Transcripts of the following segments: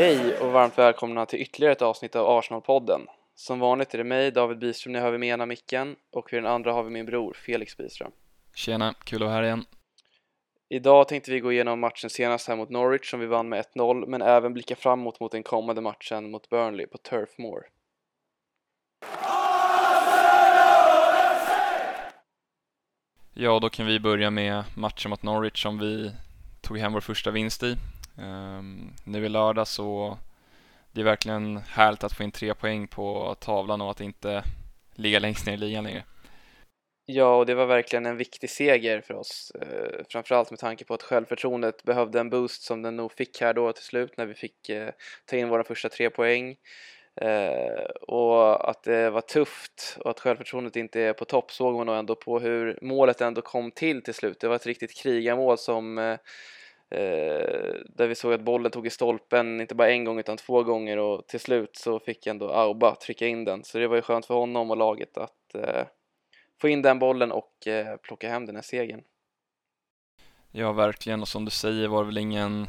Hej och varmt välkomna till ytterligare ett avsnitt av Arsenal-podden. Som vanligt är det mig, David Byström, ni hör vid med ena micken och vid den andra har vi min bror Felix Byström. Tjena, kul att vara här igen. Idag tänkte vi gå igenom matchen senast här mot Norwich som vi vann med 1-0 men även blicka framåt mot den kommande matchen mot Burnley på Turf Moor. Ja, då kan vi börja med matchen mot Norwich som vi tog hem vår första vinst i. Um, nu i lördag så det är verkligen härligt att få in tre poäng på tavlan och att inte ligga längst ner i ligan längre. Ja, och det var verkligen en viktig seger för oss. Eh, framförallt med tanke på att självförtroendet behövde en boost som den nog fick här då till slut när vi fick eh, ta in våra första tre poäng. Eh, och att det var tufft och att självförtroendet inte är på topp såg man nog ändå på hur målet ändå kom till till slut. Det var ett riktigt krigarmål som eh, Eh, där vi såg att bollen tog i stolpen inte bara en gång utan två gånger och till slut så fick ändå Auba trycka in den så det var ju skönt för honom och laget att eh, få in den bollen och eh, plocka hem den här segern. Ja, verkligen och som du säger var det väl ingen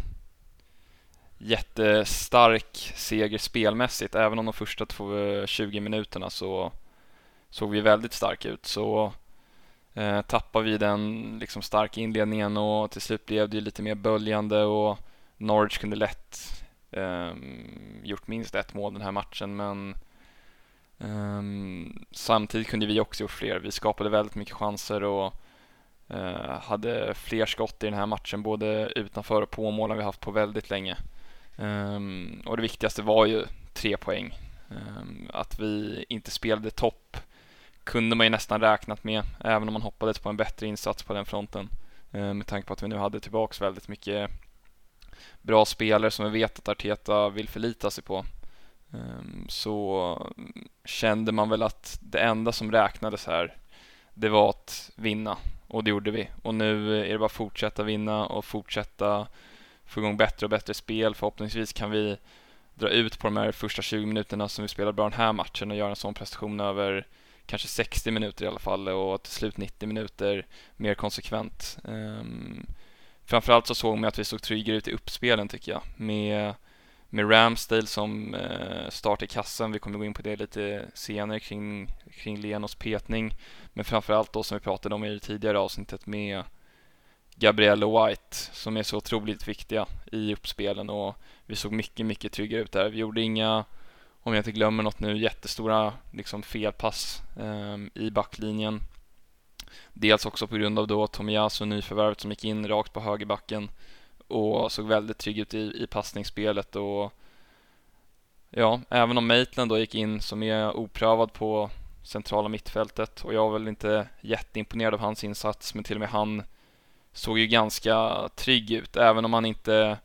jättestark seger spelmässigt. Även om de första 20 eh, minuterna så såg vi väldigt starka ut så eh, tappade vi den liksom starka inledningen och till slut blev det lite mer böljande och Norwich kunde lätt eh, gjort minst ett mål den här matchen men eh, samtidigt kunde vi också gjort fler. Vi skapade väldigt mycket chanser och eh, hade fler skott i den här matchen både utanför och på mål än vi haft på väldigt länge. Ehm, och det viktigaste var ju tre poäng. Ehm, att vi inte spelade topp kunde man ju nästan räknat med, även om man hoppades på en bättre insats på den fronten. Eh, med tanke på att vi nu hade tillbaks väldigt mycket bra spelare som vi vet att Arteta vill förlita sig på. Ehm, så kände man väl att det enda som räknades här, det var att vinna. Och det gjorde vi. Och nu är det bara att fortsätta vinna och fortsätta få igång bättre och bättre spel. Förhoppningsvis kan vi dra ut på de här första 20 minuterna som vi spelar bra den här matchen och göra en sån prestation över kanske 60 minuter i alla fall och till slut 90 minuter mer konsekvent. Um, framförallt så såg man att vi såg tryggare ut i uppspelen tycker jag med, med Ramsdale som uh, start i kassan. Vi kommer gå in på det lite senare kring, kring Lenos petning. Men framförallt då som vi pratade om i det tidigare avsnittet med Gabriel och White som är så otroligt viktiga i uppspelen och vi såg mycket, mycket tryggare ut där. Vi gjorde inga, om jag inte glömmer något nu, jättestora liksom felpass eh, i backlinjen. Dels också på grund av då Tomiyasu nyförvärvet som gick in rakt på högerbacken och såg väldigt trygg ut i, i passningsspelet och ja, även om Maitland då gick in som är oprövad på centrala mittfältet och jag var väl inte jätteimponerad av hans insats men till och med han såg ju ganska trygg ut. Även om han inte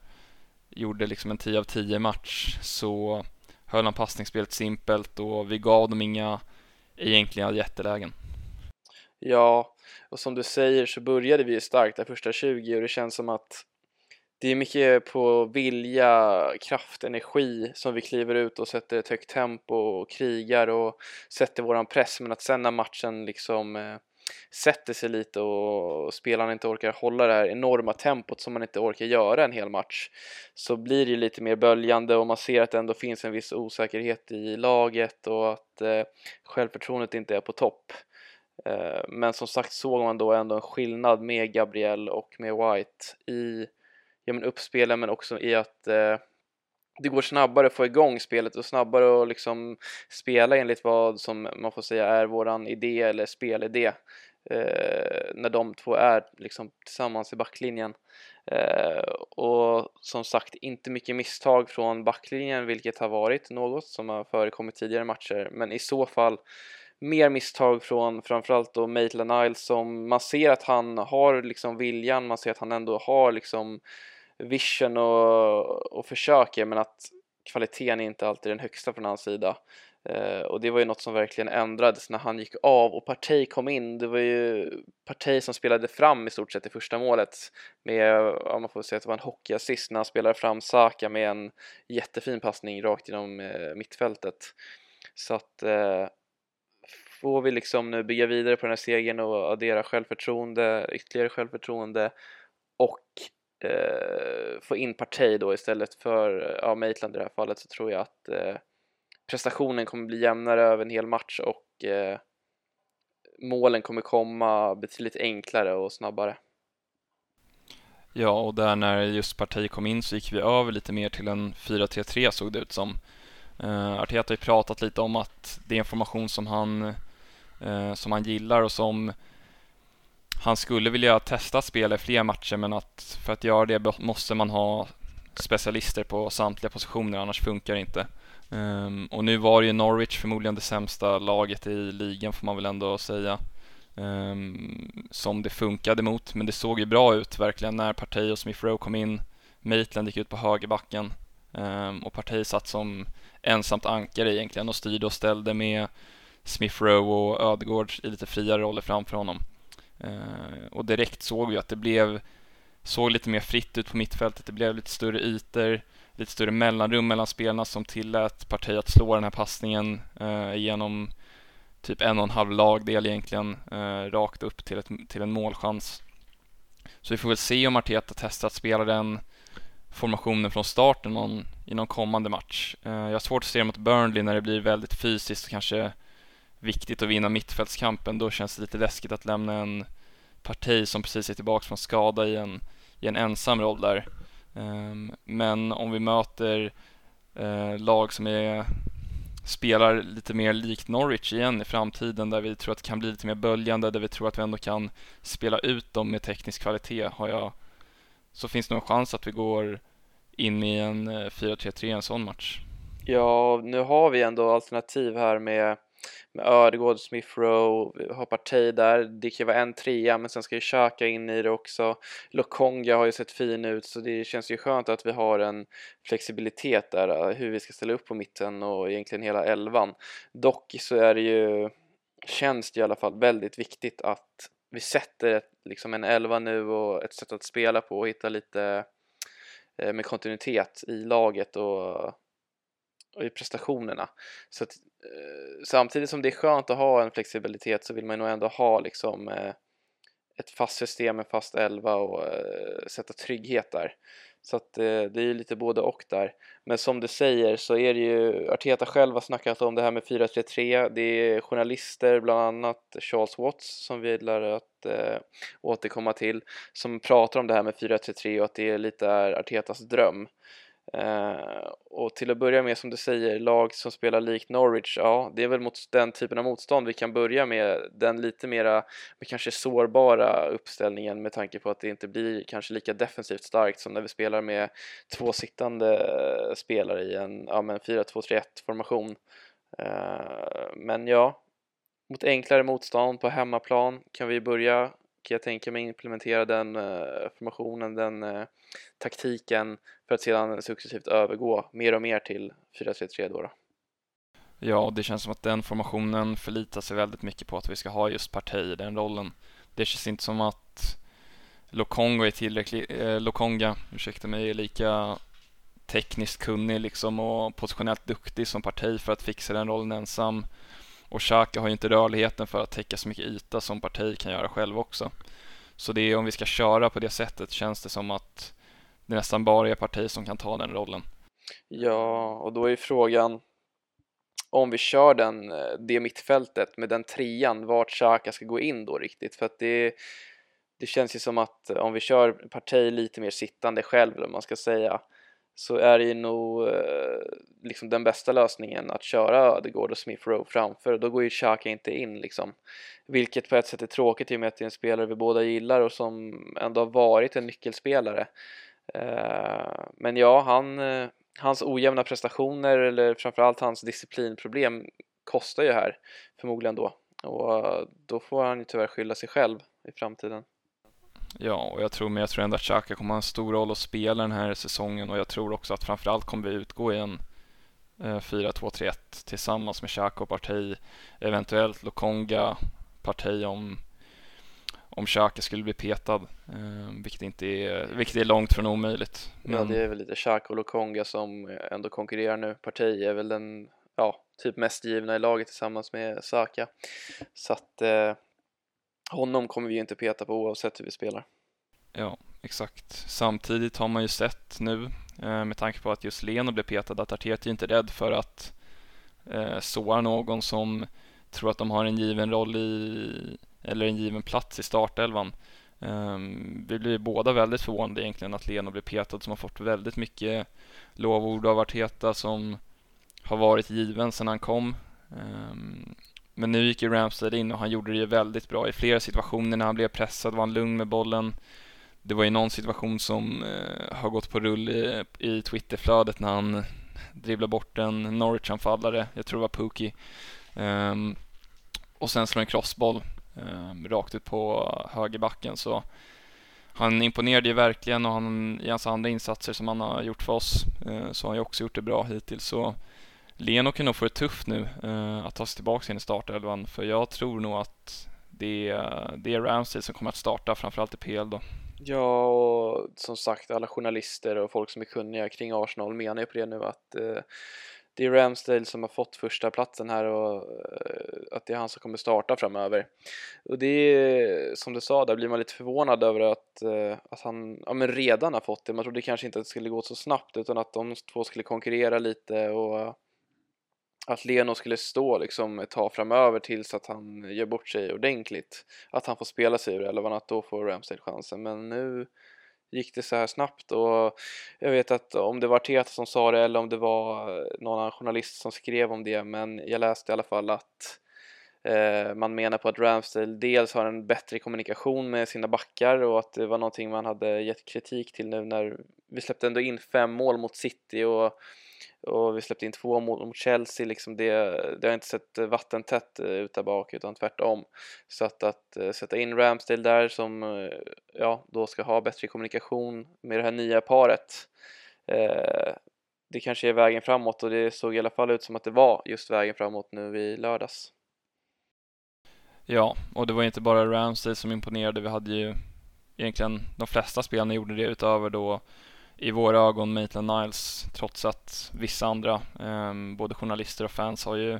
gjorde liksom en 10 av 10 match så höll han passningsspelet simpelt och vi gav dem inga egentliga jättelägen. Ja, och som du säger så började vi ju starkt de första 20 och det känns som att det är mycket på vilja, kraft, energi som vi kliver ut och sätter ett högt tempo och krigar och sätter våran press men att sen när matchen liksom eh, sätter sig lite och spelarna inte orkar hålla det här enorma tempot som man inte orkar göra en hel match så blir det lite mer böljande och man ser att det ändå finns en viss osäkerhet i laget och att eh, självförtroendet inte är på topp. Eh, men som sagt såg man då ändå en skillnad med Gabriel och med White i ja, men uppspelen men också i att eh, det går snabbare att få igång spelet och snabbare att liksom spela enligt vad som man får säga är våran idé eller spelidé eh, när de två är liksom tillsammans i backlinjen. Eh, och som sagt, inte mycket misstag från backlinjen, vilket har varit något som har förekommit tidigare matcher, men i så fall mer misstag från framförallt då Maitland Niles som man ser att han har liksom viljan, man ser att han ändå har liksom vision och, och försöker men att kvaliteten är inte alltid den högsta från hans sida. Eh, och det var ju något som verkligen ändrades när han gick av och Partey kom in. Det var ju Partey som spelade fram i stort sett i första målet med, ja, man får säga att det var en hockeyassist när han spelade fram Saka med en jättefin passning rakt genom eh, mittfältet. Så att eh, får vi liksom nu bygga vidare på den här segern och addera självförtroende, ytterligare självförtroende och eh, få in Partey då istället för ja, Maitland i det här fallet så tror jag att eh, prestationen kommer bli jämnare över en hel match och eh, målen kommer komma betydligt enklare och snabbare. Ja, och där när just Partey kom in så gick vi över lite mer till en 4-3-3 såg det ut som. Uh, Arteta har ju pratat lite om att det är en formation som han, uh, som han gillar och som han skulle vilja testa att spela i fler matcher men att för att göra det måste man ha specialister på samtliga positioner annars funkar det inte. Um, och nu var ju Norwich förmodligen det sämsta laget i ligan får man väl ändå säga. Um, som det funkade mot, men det såg ju bra ut verkligen när Partey och Smith Rowe kom in. Maitland gick ut på högerbacken um, och Partey satt som ensamt ankare egentligen och styrde och ställde med Smith Rowe och Ödegård i lite friare roller framför honom. Eh, och direkt såg vi att det blev såg lite mer fritt ut på mittfältet. Det blev lite större ytor, lite större mellanrum mellan spelarna som tillät Partey att slå den här passningen eh, genom typ en och en halv lagdel egentligen eh, rakt upp till, ett, till en målchans. Så vi får väl se om Arteta testar att spela den formationen från starten någon, i någon kommande match. Eh, jag har svårt att se det mot Burnley när det blir väldigt fysiskt och kanske viktigt att vinna mittfältskampen. Då känns det lite läskigt att lämna en parti som precis är tillbaka från skada i en, i en ensam roll där. Ehm, men om vi möter eh, lag som är spelar lite mer likt Norwich igen i framtiden där vi tror att det kan bli lite mer böljande, där vi tror att vi ändå kan spela ut dem med teknisk kvalitet har jag så finns det nog en chans att vi går in i en eh, 4-3-3 i en sån match. Ja, nu har vi ändå alternativ här med med Ödegård, Smith Rowe, har Partey där. Det kan ju vara en trea men sen ska ju Xhaka in i det också. Lokonga har ju sett fin ut så det känns ju skönt att vi har en flexibilitet där eh, hur vi ska ställa upp på mitten och egentligen hela elvan. Dock så är det ju, känns det i alla fall väldigt viktigt att vi sätter ett, liksom en elva nu och ett sätt att spela på och hitta lite eh, med kontinuitet i laget och och i prestationerna. Så att, eh, samtidigt som det är skönt att ha en flexibilitet så vill man nog ändå ha liksom eh, ett fast system, en fast elva och eh, sätta trygghet där. Så att eh, det är ju lite både och där. Men som du säger så är det ju, Arteta själv har snackat om det här med 4-3-3. Det är journalister, bland annat Charles Watts som vi gillar att eh, återkomma till, som pratar om det här med 4-3-3 och att det är lite är Artetas dröm. Uh, och till att börja med som du säger, lag som spelar likt Norwich, ja det är väl mot den typen av motstånd vi kan börja med den lite mera, kanske sårbara uppställningen med tanke på att det inte blir kanske lika defensivt starkt som när vi spelar med två sittande eh, spelare i en ja, 4-2-3-1 formation. Uh, men ja, mot enklare motstånd på hemmaplan kan vi börja jag tänker mig implementera den uh, formationen, den uh, taktiken för att sedan successivt övergå mer och mer till 4-3-3 då, då. Ja, det känns som att den formationen förlitar sig väldigt mycket på att vi ska ha just Partey i den rollen. Det känns inte som att Lokonga är tillräckligt, eh, Lokonga, ursäkta mig, är lika tekniskt kunnig liksom och positionellt duktig som Partey för att fixa den rollen ensam. Och Xhaka har ju inte rörligheten för att täcka så mycket yta som Partey kan göra själv också. Så det är om vi ska köra på det sättet känns det som att det nästan bara är Partey som kan ta den rollen. Ja, och då är ju frågan om vi kör den, eh, det mittfältet med den trean, vart Xhaka ska gå in då riktigt för att det det känns ju som att eh, om vi kör Partey lite mer sittande själv eller man ska säga så är det ju nog eh, liksom den bästa lösningen att köra Ödegård och Smith Rowe framför och då går ju Xhaka inte in liksom. Vilket på ett sätt är tråkigt i och med att det är en spelare vi båda gillar och som ändå har varit en nyckelspelare. Eh, men ja, han, eh, hans ojämna prestationer eller framförallt hans disciplinproblem kostar ju här förmodligen då och då får han ju tyvärr skylla sig själv i framtiden. Ja, och jag tror, men jag tror ändå att Xhaka kommer ha en stor roll att spela den här säsongen och jag tror också att framförallt kommer vi utgå i en 4-2-3-1 eh, tillsammans med Xhaka och Partey, eventuellt Lokonga, Partey om om Xhaka skulle bli petad, eh, vilket, inte är, vilket är långt från omöjligt. Men... Ja, det är väl lite Xhaka och Lokonga som ändå konkurrerar nu. Partey är väl den, ja, typ mest givna i laget tillsammans med Saka. Så att eh, honom kommer vi ju inte peta på oavsett hur vi spelar. Ja, exakt. Samtidigt har man ju sett nu eh, med tanke på att just Leno blev petad att Arteta är inte rädd för att eh, såra någon som tror att de har en given roll i eller en given plats i startelvan. Um, vi blir båda väldigt förvånade egentligen att Leno blev petad som har fått väldigt mycket lovord av Arteta som har varit given sedan han kom. Um, men nu gick ju Ramsdale in och han gjorde det ju väldigt bra i flera situationer när han blev pressad var han lugn med bollen. Det var ju någon situation som eh, har gått på rull i, i Twitterflödet när han dribblade bort en Norwich-anfallare, jag tror det var Pookie. Um, och sen slår en crossboll um, rakt ut på högerbacken. Så han imponerade ju verkligen och han, i hans andra insatser som han har gjort för oss uh, så har han ju också gjort det bra hittills. Så Leno kan nog få det tufft nu eh, att ta sig tillbaka in i startelvan för jag tror nog att det är, det är Ramsey som kommer att starta framförallt i PL då. Ja, och som sagt alla journalister och folk som är kunniga kring Arsenal menar ju på det nu att eh, det är Ramsdale som har fått första platsen här och eh, att det är han som kommer starta framöver. Och det är som du sa, där blir man lite förvånad över att, eh, att han ja, men redan har fått det. Man trodde kanske inte att det skulle gå så snabbt utan att de två skulle konkurrera lite och att Leno skulle stå liksom ett tag framöver tills att han gör bort sig ordentligt. Att han får spela sig ur elvan, att då får Ramsdale chansen. Men nu gick det så här snabbt och jag vet att om det var Teta som sa det eller om det var någon annan journalist som skrev om det men jag läste i alla fall att eh, man menar på att Ramsdale dels har en bättre kommunikation med sina backar och att det var någonting man hade gett kritik till nu när vi släppte ändå in fem mål mot City och och vi släppte in två mål mot Chelsea, liksom det, det har inte sett eh, vattentätt eh, ut där bak utan tvärtom. Så att, att eh, sätta in Ramsdale där som ja, då ska ha bättre kommunikation med det här nya paret eh, det kanske är vägen framåt och det såg i alla fall ut som att det var just vägen framåt nu i lördags. Ja, och det var inte bara Ramsdale som imponerade. Vi hade ju egentligen de flesta spelarna gjorde det utöver då i våra ögon Maitland Niles trots att vissa andra, eh, både journalister och fans har ju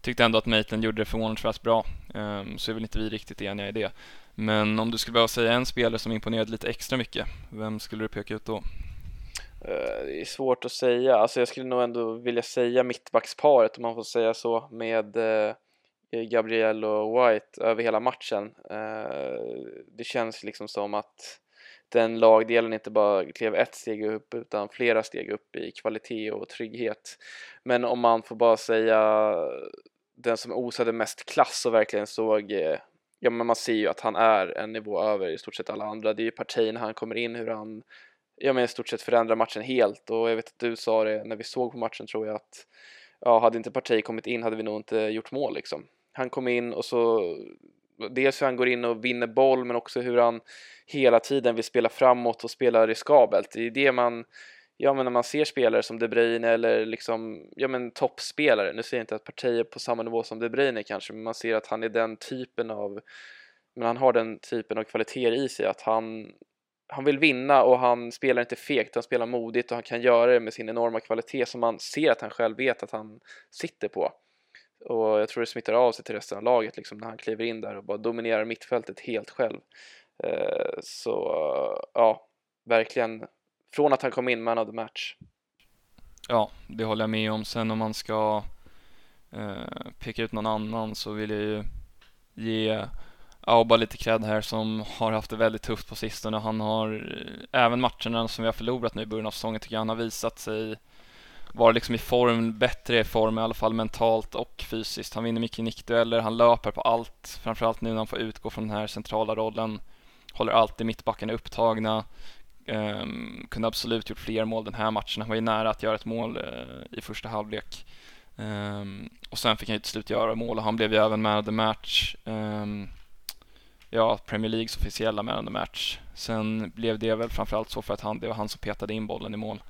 tyckt ändå att Maitland gjorde det förvånansvärt bra. Eh, så är väl inte vi riktigt eniga i det. Men om du skulle behöva säga en spelare som imponerade lite extra mycket, vem skulle du peka ut då? Eh, det är svårt att säga. Alltså jag skulle nog ändå vilja säga mittbacksparet om man får säga så med eh, Gabriel och White över hela matchen. Eh, det känns liksom som att den lagdelen inte bara klev ett steg upp utan flera steg upp i kvalitet och trygghet. Men om man får bara säga den som osade mest klass och verkligen såg eh, Ja men man ser ju att han är en nivå över i stort sett alla andra. Det är ju partierna när han kommer in hur han Ja men i stort sett förändrar matchen helt och jag vet att du sa det när vi såg på matchen tror jag att Ja hade inte parti kommit in hade vi nog inte gjort mål liksom. Han kom in och så dels hur han går in och vinner boll men också hur han hela tiden vill spela framåt och spela riskabelt. Det är det man, ja men när man ser spelare som De Bruyne eller liksom, ja men toppspelare, nu säger jag inte att partier på samma nivå som De Bruyne kanske, men man ser att han är den typen av, men han har den typen av kvaliteter i sig att han han vill vinna och han spelar inte fegt, han spelar modigt och han kan göra det med sin enorma kvalitet som man ser att han själv vet att han sitter på. Och jag tror det smittar av sig till resten av laget liksom när han kliver in där och bara dominerar mittfältet helt själv. Eh, så ja, verkligen från att han kom in man of the match. Ja, det håller jag med om. Sen om man ska eh, peka ut någon annan så vill jag ju ge Auba lite cred här som har haft det väldigt tufft på sistone. Han har eh, även matcherna som vi har förlorat nu i början av säsongen tycker jag han har visat sig vara liksom i form, bättre i form i alla fall mentalt och fysiskt. Han vinner mycket nickdueller, han löper på allt, framförallt nu när han får utgå från den här centrala rollen. Håller alltid mittbackarna upptagna. Um, kunde absolut gjort fler mål den här matchen. Han var ju nära att göra ett mål uh, i första halvlek. Um, och sen fick han ju till slut göra mål och han blev ju även man of the match. Um, ja, Premier Leagues officiella man of the match. Sen blev det väl framförallt så för att han, det var han som petade in bollen i mål.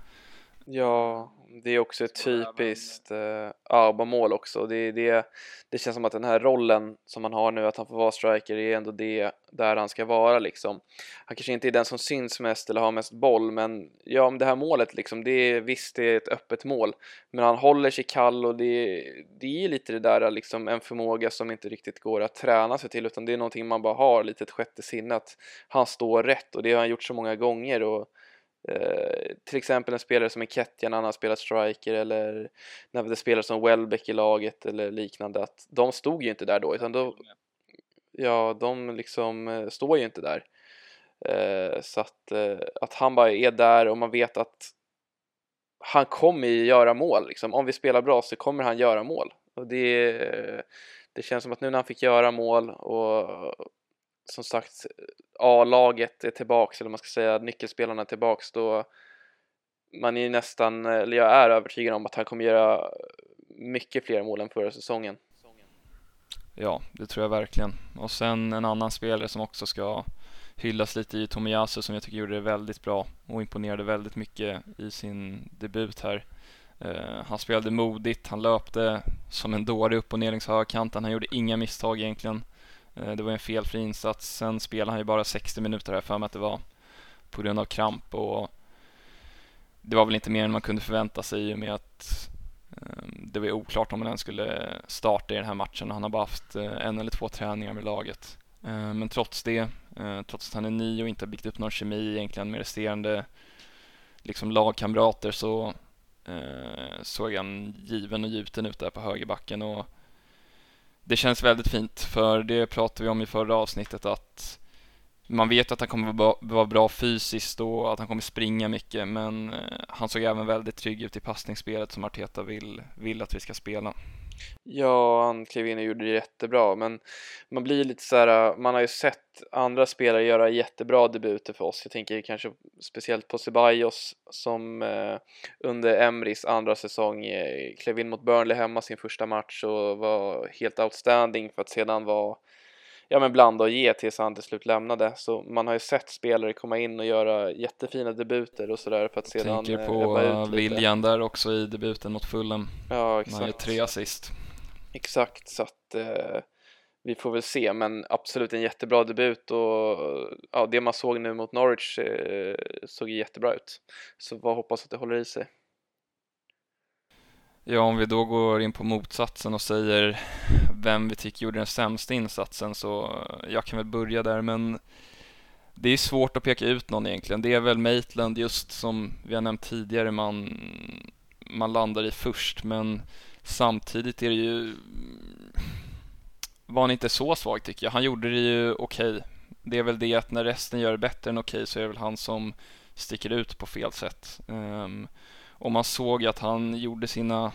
Ja, det är också ett typiskt uh, Auba-mål också. Det, det, det känns som att den här rollen som han har nu, att han får vara striker, är ändå det där han ska vara liksom. Han kanske inte är den som syns mest eller har mest boll, men ja, det här målet liksom, det är visst, det är ett öppet mål, men han håller sig kall och det, det är lite det där liksom en förmåga som inte riktigt går att träna sig till, utan det är någonting man bara har, lite ett sjätte sinne, att han står rätt och det har han gjort så många gånger och Eh, till exempel en spelare som Ketja när han har spelat striker eller när det spelare som Welbeck i laget eller liknande att de stod ju inte där då utan då ja de liksom eh, står ju inte där. Eh, så att, eh, att han bara är där och man vet att han kommer ju göra mål liksom. om vi spelar bra så kommer han göra mål. Och det, det känns som att nu när han fick göra mål och som sagt A-laget är tillbaks, eller man ska säga nyckelspelarna är tillbaks, då man är nästan, eller jag är övertygad om att han kommer göra mycket fler mål än förra säsongen. Ja, det tror jag verkligen. Och sen en annan spelare som också ska hyllas lite i Tomiyasu som jag tycker gjorde det väldigt bra och imponerade väldigt mycket i sin debut här. Uh, han spelade modigt, han löpte som en dåre upp och ner längs högkanten, han gjorde inga misstag egentligen. Eh, det var en felfri insats. Sen spelade han ju bara 60 minuter här för mig att det var på grund av kramp och det var väl inte mer än man kunde förvänta sig i och med att ehm, det var oklart om han ens skulle starta i den här matchen. Han har bara haft eh, en eller två träningar med laget. Eh, men trots det, trots att han är ny och inte har byggt upp någon kemi egentligen med resterande liksom lagkamrater så såg han given och gjuten ut där på högerbacken och det känns väldigt fint, för det pratade vi om i förra avsnittet att man vet att han kommer vara bra fysiskt och att han kommer springa mycket, men eh, han såg även väldigt trygg ut i passningsspelet som Arteta vill, vill att vi ska spela. Ja, han klev in och gjorde det jättebra, men man blir lite så här, äh, man har ju sett andra spelare göra jättebra debuter för oss. Jag tänker kanske speciellt på Ceballos som eh, under Emrys andra säsong eh, klev in mot Burnley hemma sin första match och var helt outstanding för att sedan vara ja men blanda och ge tills han till slut lämnade. Så man har ju sett spelare komma in och göra jättefina debuter och sådär för att sedan Tänker eh, på William där också i debuten mot Fulham. Ja exakt. Han gör tre assist. Exakt så att eh, vi får väl se men absolut en jättebra debut och ja, det man såg nu mot Norwich eh, såg jättebra ut. Så vad hoppas att det håller i sig. Ja, om vi då går in på motsatsen och säger vem vi tycker gjorde den sämsta insatsen så eh, jag kan väl börja där men det är svårt att peka ut någon egentligen. Det är väl Maitland just som vi har nämnt tidigare man, man landar i först men samtidigt är det ju var han inte så svag tycker jag. Han gjorde det ju okej. Okay. Det är väl det att när resten gör det bättre än okej okay, så är det väl han som sticker ut på fel sätt. Um, och man såg att han gjorde sina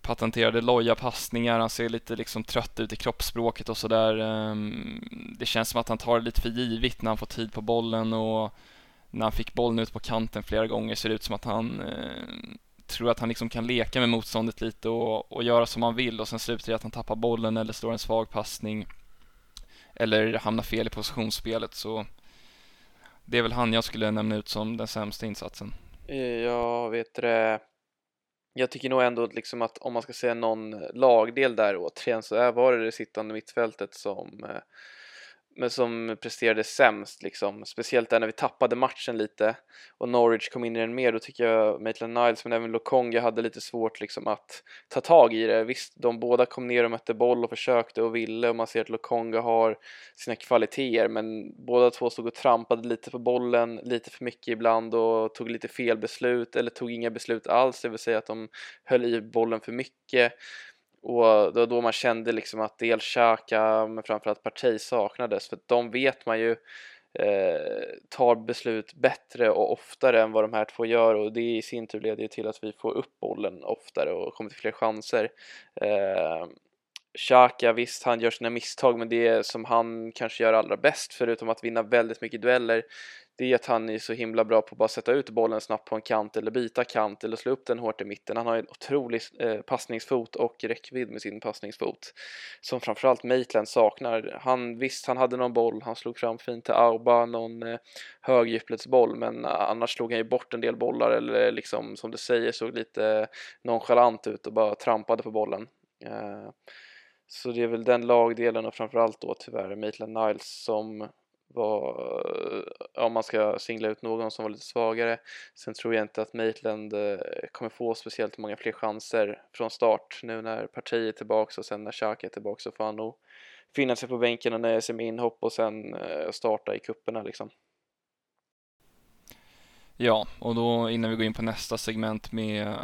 patenterade loja passningar, han ser lite liksom trött ut i kroppsspråket och sådär. Ehm, det känns som att han tar det lite för givet när han får tid på bollen och när han fick bollen ut på kanten flera gånger ser det ut som att han eh, tror att han liksom kan leka med motståndet lite och, och göra som han vill och sen slutar det att han tappar bollen eller slår en svag passning eller hamnar fel i positionsspelet så det är väl han jag skulle nämna ut som den sämsta insatsen. Eh, Jag vet det. Jag tycker nog ändå liksom att om man ska säga någon lagdel där återigen så var det det sittande mittfältet som eh, men som presterade sämst liksom. Speciellt där när vi tappade matchen lite och Norwich kom in i den mer. Då tycker jag Maitland Niles men även Lokonga hade lite svårt liksom att ta tag i det. Visst, de båda kom ner och mötte boll och försökte och ville och man ser att Lokonga har sina kvaliteter men båda två stod och trampade lite på bollen lite för mycket ibland och tog lite fel beslut eller tog inga beslut alls, det vill säga att de höll i bollen för mycket. Och det var då man kände liksom att dels Xhaka men framförallt Partey saknades för de vet man ju eh, tar beslut bättre och oftare än vad de här två gör och det i sin tur leder ju till att vi får upp bollen oftare och kommer till fler chanser. Eh, Xhaka, visst han gör sina misstag men det som han kanske gör allra bäst förutom att vinna väldigt mycket dueller det är att han är så himla bra på att bara sätta ut bollen snabbt på en kant eller byta kant eller slå upp den hårt i mitten. Han har en otrolig eh, passningsfot och räckvidd med sin passningsfot som framförallt Maitland saknar. Han, visst, han hade någon boll, han slog fram fint till Auba, någon eh, högdjupledsboll, men eh, annars slog han ju bort en del bollar eller liksom som du säger såg lite nonchalant ut och bara trampade på bollen. Eh, så det är väl den lagdelen och framförallt då tyvärr Maitland Niles som var, eh, om man ska singla ut någon som var lite svagare. Sen tror jag inte att Maitland eh, kommer få speciellt många fler chanser från start nu när partiet är tillbaka och sen när Xhaka är tillbaka så får han nog finna sig på bänken och nöja sig med inhopp och sen eh, starta i kupperna liksom. Ja, och då innan vi går in på nästa segment med,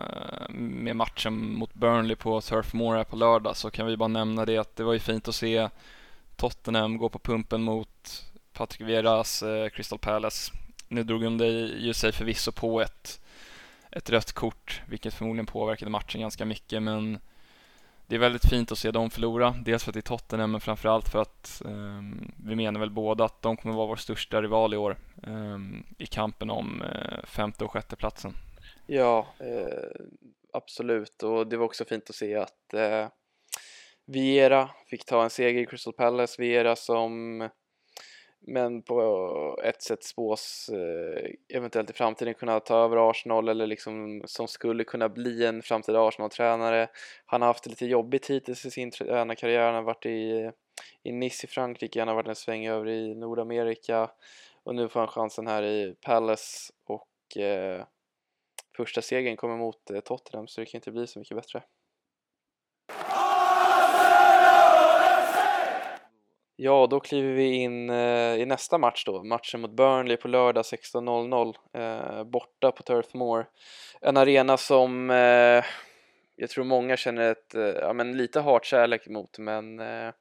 med matchen mot Burnley på Turf Moor här på lördag så kan vi bara nämna det att det var ju fint att se Tottenham gå på pumpen mot Patrick Vieras eh, Crystal Palace. Nu drog de ju sig förvisso på ett, ett rött kort, vilket förmodligen påverkade matchen ganska mycket, men det är väldigt fint att se dem förlora. Dels för att det är Tottenham, men framförallt för att eh, vi menar väl båda att de kommer vara vår största rival i år eh, i kampen om eh, femte och sjätte platsen. Ja, eh, absolut. Och det var också fint att se att eh, Viera fick ta en seger i Crystal Palace. Viera som men på ett sätt spås eh, eventuellt i framtiden kunna ta över Arsenal eller liksom som skulle kunna bli en framtida Arsenal-tränare. Han har haft det lite jobbigt hittills i sin tränarkarriär, han har varit i, i Nice i Frankrike, han har varit en sväng över i Nordamerika och nu får han chansen här i Palace och eh, första segern kommer mot eh, Tottenham så det kan inte bli så mycket bättre. Ja, då kliver vi in eh, i nästa match då, matchen mot Burnley på lördag 16.00 eh, borta på Turf Moor. En arena som eh, jag tror många känner ett, eh, ja men lite hatkärlek mot, men eh,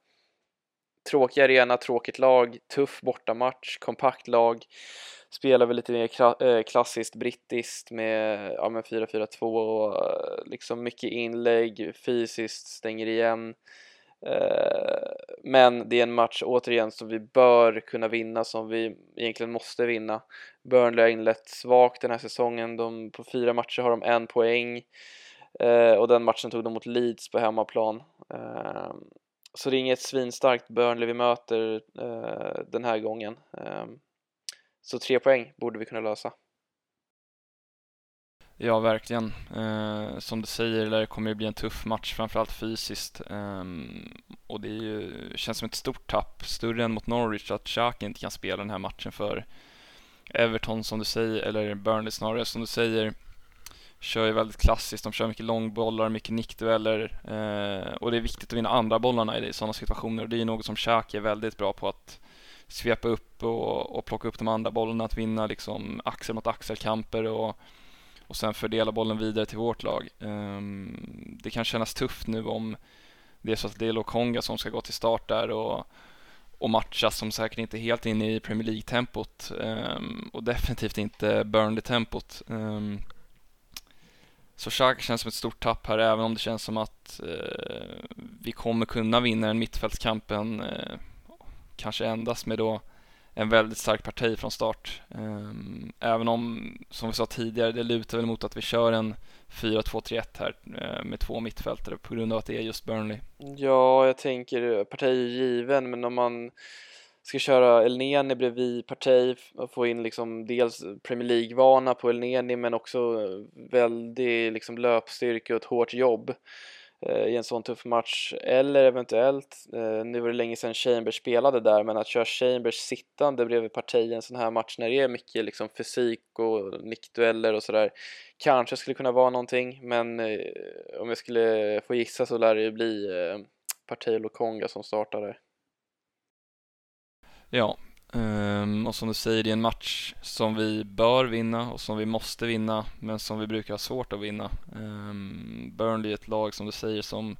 tråkig arena, tråkigt lag, tuff bortamatch, kompakt lag. Spelar väl lite mer eh, klassiskt brittiskt med ja, 4-4-2 och eh, liksom mycket inlägg, fysiskt, stänger igen. Eh, men det är en match återigen som vi bör kunna vinna, som vi egentligen måste vinna. Burnley har inlett svagt den här säsongen, de, på fyra matcher har de en poäng eh, och den matchen tog de mot Leeds på hemmaplan. Ehm, så det är inget svinstarkt Burnley vi möter eh, den här gången. Ehm, så tre poäng borde vi kunna lösa. Ja, verkligen. Eh, som du säger, det kommer ju bli en tuff match, framförallt fysiskt. Eh, och det är ju, känns som ett stort tapp, större än mot Norwich, att Xhaka inte kan spela den här matchen för Everton som du säger, eller Burnley snarare som du säger, kör ju väldigt klassiskt. De kör mycket långbollar, mycket nickdueller eh, och det är viktigt att vinna andra bollarna i sådana situationer. Och det är något som Xhaka är väldigt bra på att svepa upp och, och plocka upp de andra bollarna, att vinna liksom axel mot axelkamper och och sen fördela bollen vidare till vårt lag. Ehm, det kan kännas tufft nu om det är så att det är Lokonga som ska gå till start där och, och matchas som säkert inte är helt inne i Premier League-tempot ehm, och definitivt inte Burnley-tempot. Ehm, så Xhaka känns som ett stort tapp här, även om det känns som att eh, vi kommer kunna vinna den mittfältskampen, eh, kanske endast med då en väldigt stark parti från start. Ehm, även om, som vi sa tidigare, det lutar väl mot att vi kör en 4-2-3-1 här eh, med två mittfältare på grund av att det är just Burnley. Ja, jag tänker eh, parti är given, men om man ska köra Elneni bredvid Partey och få in liksom dels Premier League-vana på Elneni men också eh, väldigt liksom löpstyrka och ett hårt jobb Eh, i en sån tuff match eller eventuellt, eh, nu var det länge sedan Chambers spelade där, men att köra Chambers sittande bredvid parti i en sån här match när det är mycket liksom fysik och nickdueller och sådär kanske skulle kunna vara någonting, men eh, om jag skulle få gissa så lär det ju bli Partey Lokonga som startar där. Ja, Um, och som du säger, det är en match som vi bör vinna och som vi måste vinna, men som vi brukar ha svårt att vinna. Um, Burnley är ett lag som du säger som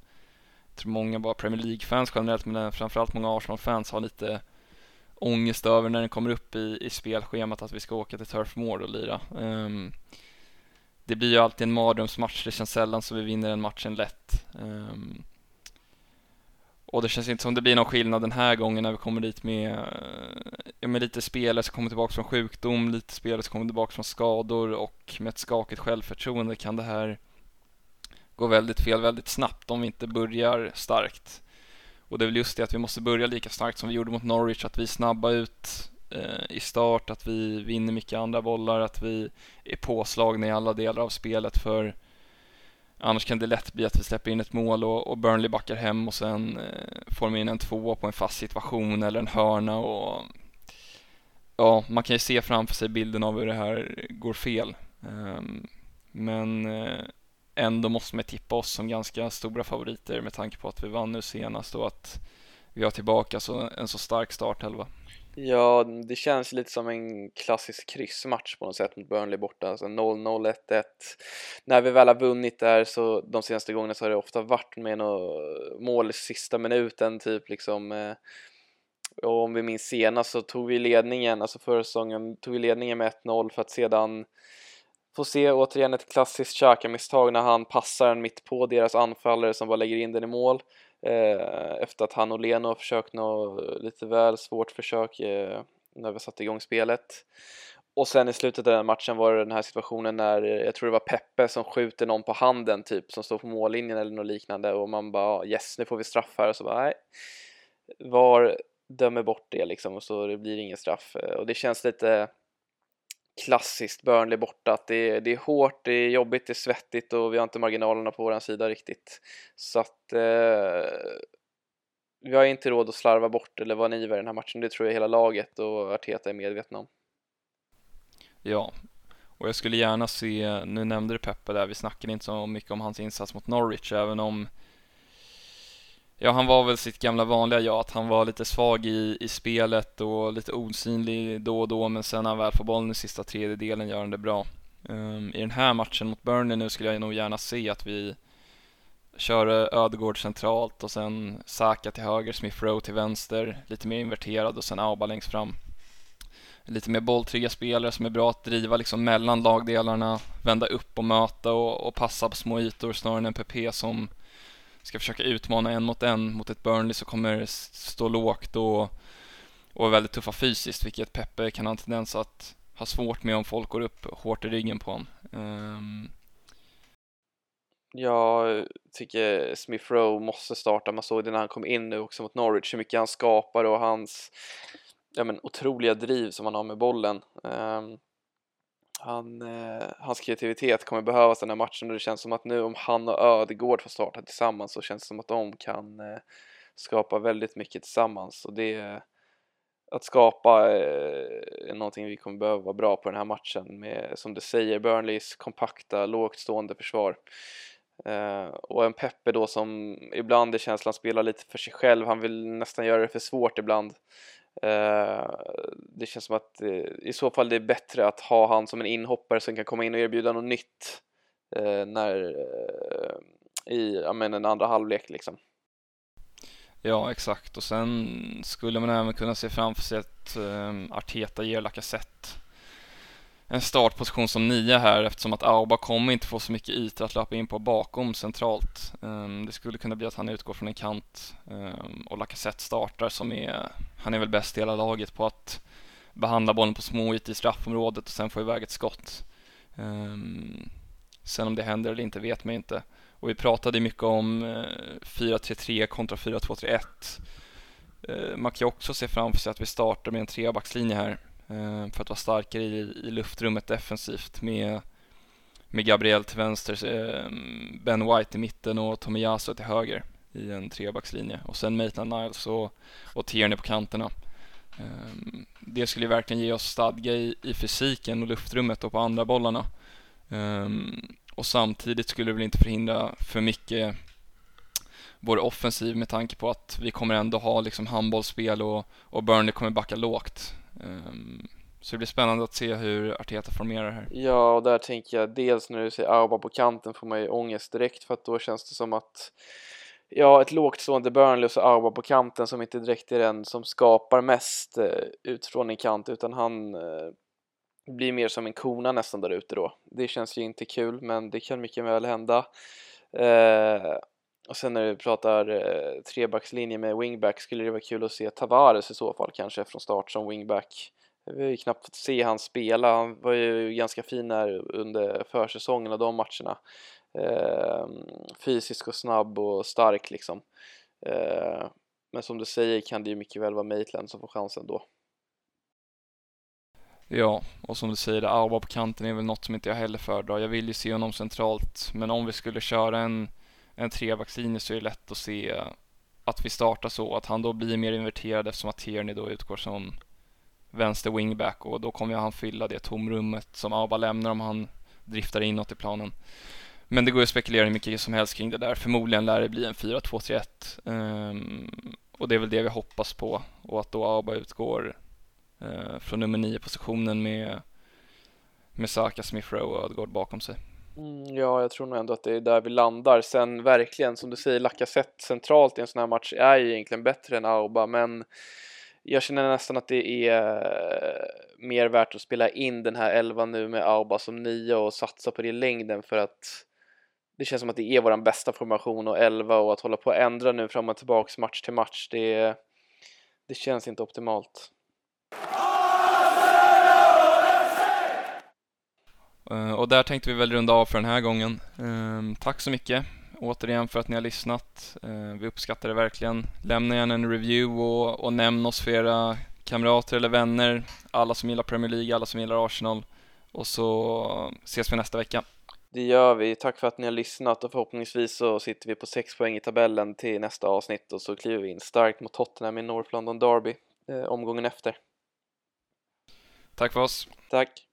jag tror många bara Premier League-fans generellt, men framförallt många Arsenal-fans har lite ångest över när den kommer upp i, i spelschemat att vi ska åka till Turf Moor och lira. Um, det blir ju alltid en mardrömsmatch, det känns sällan så vi vinner den matchen lätt. Um, och det känns inte som det blir någon skillnad den här gången när vi kommer dit med, ja, med lite spelare som kommer tillbaka från sjukdom, lite spelare som kommer tillbaka från skador och med ett skakigt självförtroende kan det här gå väldigt fel väldigt snabbt om vi inte börjar starkt. Och det är väl just det att vi måste börja lika starkt som vi gjorde mot Norwich, att vi är snabba ut eh, i start, att vi vinner mycket andra bollar, att vi är påslagna i alla delar av spelet för Annars kan det lätt bli att vi släpper in ett mål och, och Burnley backar hem och sen eh, får de in en tvåa på en fast situation eller en hörna och ja, man kan ju se framför sig bilden av hur det här går fel. Ehm, men eh, ändå måste man tippa oss som ganska stora favoriter med tanke på att vi vann nu senast och att vi har tillbaka så, en så stark startelva. Ja, det känns lite som en klassisk kryssmatch på något sätt mot Burnley borta, alltså 0-0, 1-1. När vi väl har vunnit där så de senaste gångerna så har det ofta varit med något mål i sista minuten typ liksom. Eh, och om vi minns senast så tog vi ledningen, alltså förra säsongen tog vi ledningen med 1-0 för att sedan få se återigen ett klassiskt Xhaka-misstag när han passar den mitt på deras anfallare som bara lägger in den i mål. Eh, efter att han och Leno har försökt något lite väl svårt försök eh, när vi satte igång spelet. Och sen i slutet av den matchen var det den här situationen när eh, jag tror det var Peppe som skjuter någon på handen typ som står på mållinjen eller något liknande och man bara yes nu får vi straff här och så bara nej. VAR dömer bort det liksom och så det blir ingen straff eh, och det känns lite klassiskt Burnley borta att det, det är hårt, det är jobbigt, det är svettigt och vi har inte marginalerna på vår sida riktigt. Så att eh, vi har inte råd att slarva bort eller vara naiva i den här matchen, det tror jag hela laget och Arteta är medvetna om. Ja, och jag skulle gärna se, nu nämnde du Peppe där, vi snackade inte så mycket om hans insats mot Norwich, även om Ja, han var väl sitt gamla vanliga jag, att han var lite svag i, i spelet och lite osynlig då och då, men sen när han väl får bollen i sista tredjedelen gör han det bra. Um, I den här matchen mot Burnley nu skulle jag nog gärna se att vi kör Ödegård centralt och sen Saka till höger, Smith Rowe till vänster, lite mer inverterad och sen Auba längst fram. Lite mer bolltrygga spelare som är bra att driva liksom mellan lagdelarna, vända upp och möta och, och passa på små ytor snarare än en PP som ska försöka utmana en mot en mot ett Burnley som kommer stå lågt och, och är väldigt tuffa fysiskt, vilket Peppe kan ha en tendens att ha svårt med om folk går upp hårt i ryggen på honom. Um... Jag tycker Smith Rowe måste starta, man såg det när han kom in nu också mot Norwich, hur mycket han skapar och hans ja, men, otroliga driv som han har med bollen. Um, han, eh, hans kreativitet kommer behövas den här matchen och det känns som att nu om han och Ödegård får starta tillsammans så känns det som att de kan eh, skapa väldigt mycket tillsammans. Och det att skapa eh, är någonting vi kommer behöva vara bra på den här matchen med som du säger Burnleys kompakta lågt stående försvar. Eh, och en Peppe då som ibland i känslan spelar lite för sig själv. Han vill nästan göra det för svårt ibland. Eh, Eh, det känns som att eh, i så fall det är bättre att ha han som en inhoppare som kan komma in och erbjuda något nytt eh, när, eh, i ja, men en andra halvlek liksom. Ja, exakt. Och sen skulle man även kunna se framför sig att um, Arteta ger Lacazette en startposition som nia här eftersom att Auba kommer inte få så mycket yta att löpa in på bakom centralt. Ehm, det skulle kunna bli att han utgår från en kant ehm, och Lacazette startar som är, han är väl bäst i hela laget på att behandla bollen på små ytor i straffområdet och sen få iväg ett skott. Ehm, sen om det händer eller inte vet man inte. Och vi pratade mycket om eh, 4-3-3 kontra 4-2-3-1. Man kan ju också se framför sig att vi startar med en trebackslinje här Eh, för att vara starkare i, i luftrummet defensivt med, med Gabriel till vänster, eh, Ben White i mitten och Tomiyasu till höger i en trebackslinje och sen Maitland Niles och, och Tierney på kanterna. Eh, det skulle verkligen ge oss stadga i, i fysiken och luftrummet och på andra bollarna. Ehm, och samtidigt skulle det väl inte förhindra för mycket vår offensiv med tanke på att vi kommer ändå ha liksom handbollsspel och, och Burnley kommer backa lågt. Ehm, så det blir spännande att se hur Arteta formerar här. Ja, och där tänker jag dels när du säger Auba på kanten får man ju ångest direkt för att då känns det som att Ja, ett lågt stående Burnley och så Auba på kanten som inte direkt är den som skapar mest eh, utifrån en kant utan han eh, blir mer som en kona nästan där ute då. Det känns ju inte kul men det kan mycket väl hända. Eh, och sen när du pratar eh, trebackslinje med wingback skulle det vara kul att se Tavares i så fall kanske från start som wingback. Vi har ju knappt fått se han spela, han var ju ganska fin här under försäsongen och de matcherna. Eh, fysisk och snabb och stark liksom. Eh, men som du säger kan det ju mycket väl vara Maitland som får chansen då. Ja, och som du säger, Auba på kanten är väl något som inte jag heller föredrar. Jag vill ju se honom centralt, men om vi skulle köra en, en vacciner så är det lätt att se att vi startar så, att han då blir mer inverterad eftersom att Tierney då utgår som vänster wingback och då kommer han fylla det tomrummet som Abba lämnar om han driftar inåt i planen. Men det går ju att spekulera hur mycket som helst kring det där. Förmodligen lär det bli en 4-2-3-1 um, ehm, och det är väl det vi hoppas på och att då Abba utgår uh, från nummer 9 positionen med, med Saka, Smith Rowe och Ödegård bakom sig. Mm, ja, jag tror nog ändå att det är där vi landar. Sen verkligen, som du säger, Lacazette centralt i en sån här match är ju egentligen bättre än Auba, men jag känner nästan att det är eh, mer värt att spela in den här 11 nu med Auba som 9 och satsa på det i längden för att det känns som att det är vår bästa formation och 11 och att hålla på och ändra nu fram och tillbaks match till match det, det känns inte optimalt. Och där tänkte vi väl runda av för den här gången. Ehm, tack så mycket återigen för att ni har lyssnat. Eh, vi uppskattar det verkligen. Lämna gärna en review och, och nämn oss för era kamrater eller vänner, alla som gillar Premier League, alla som gillar Arsenal. Och så ses vi nästa vecka. Det gör vi. Tack för att ni har lyssnat och förhoppningsvis så sitter vi på 6 poäng i tabellen till nästa avsnitt och så kliver vi in starkt mot Tottenham i North London Derby eh, omgången efter. Tack för oss. Tack.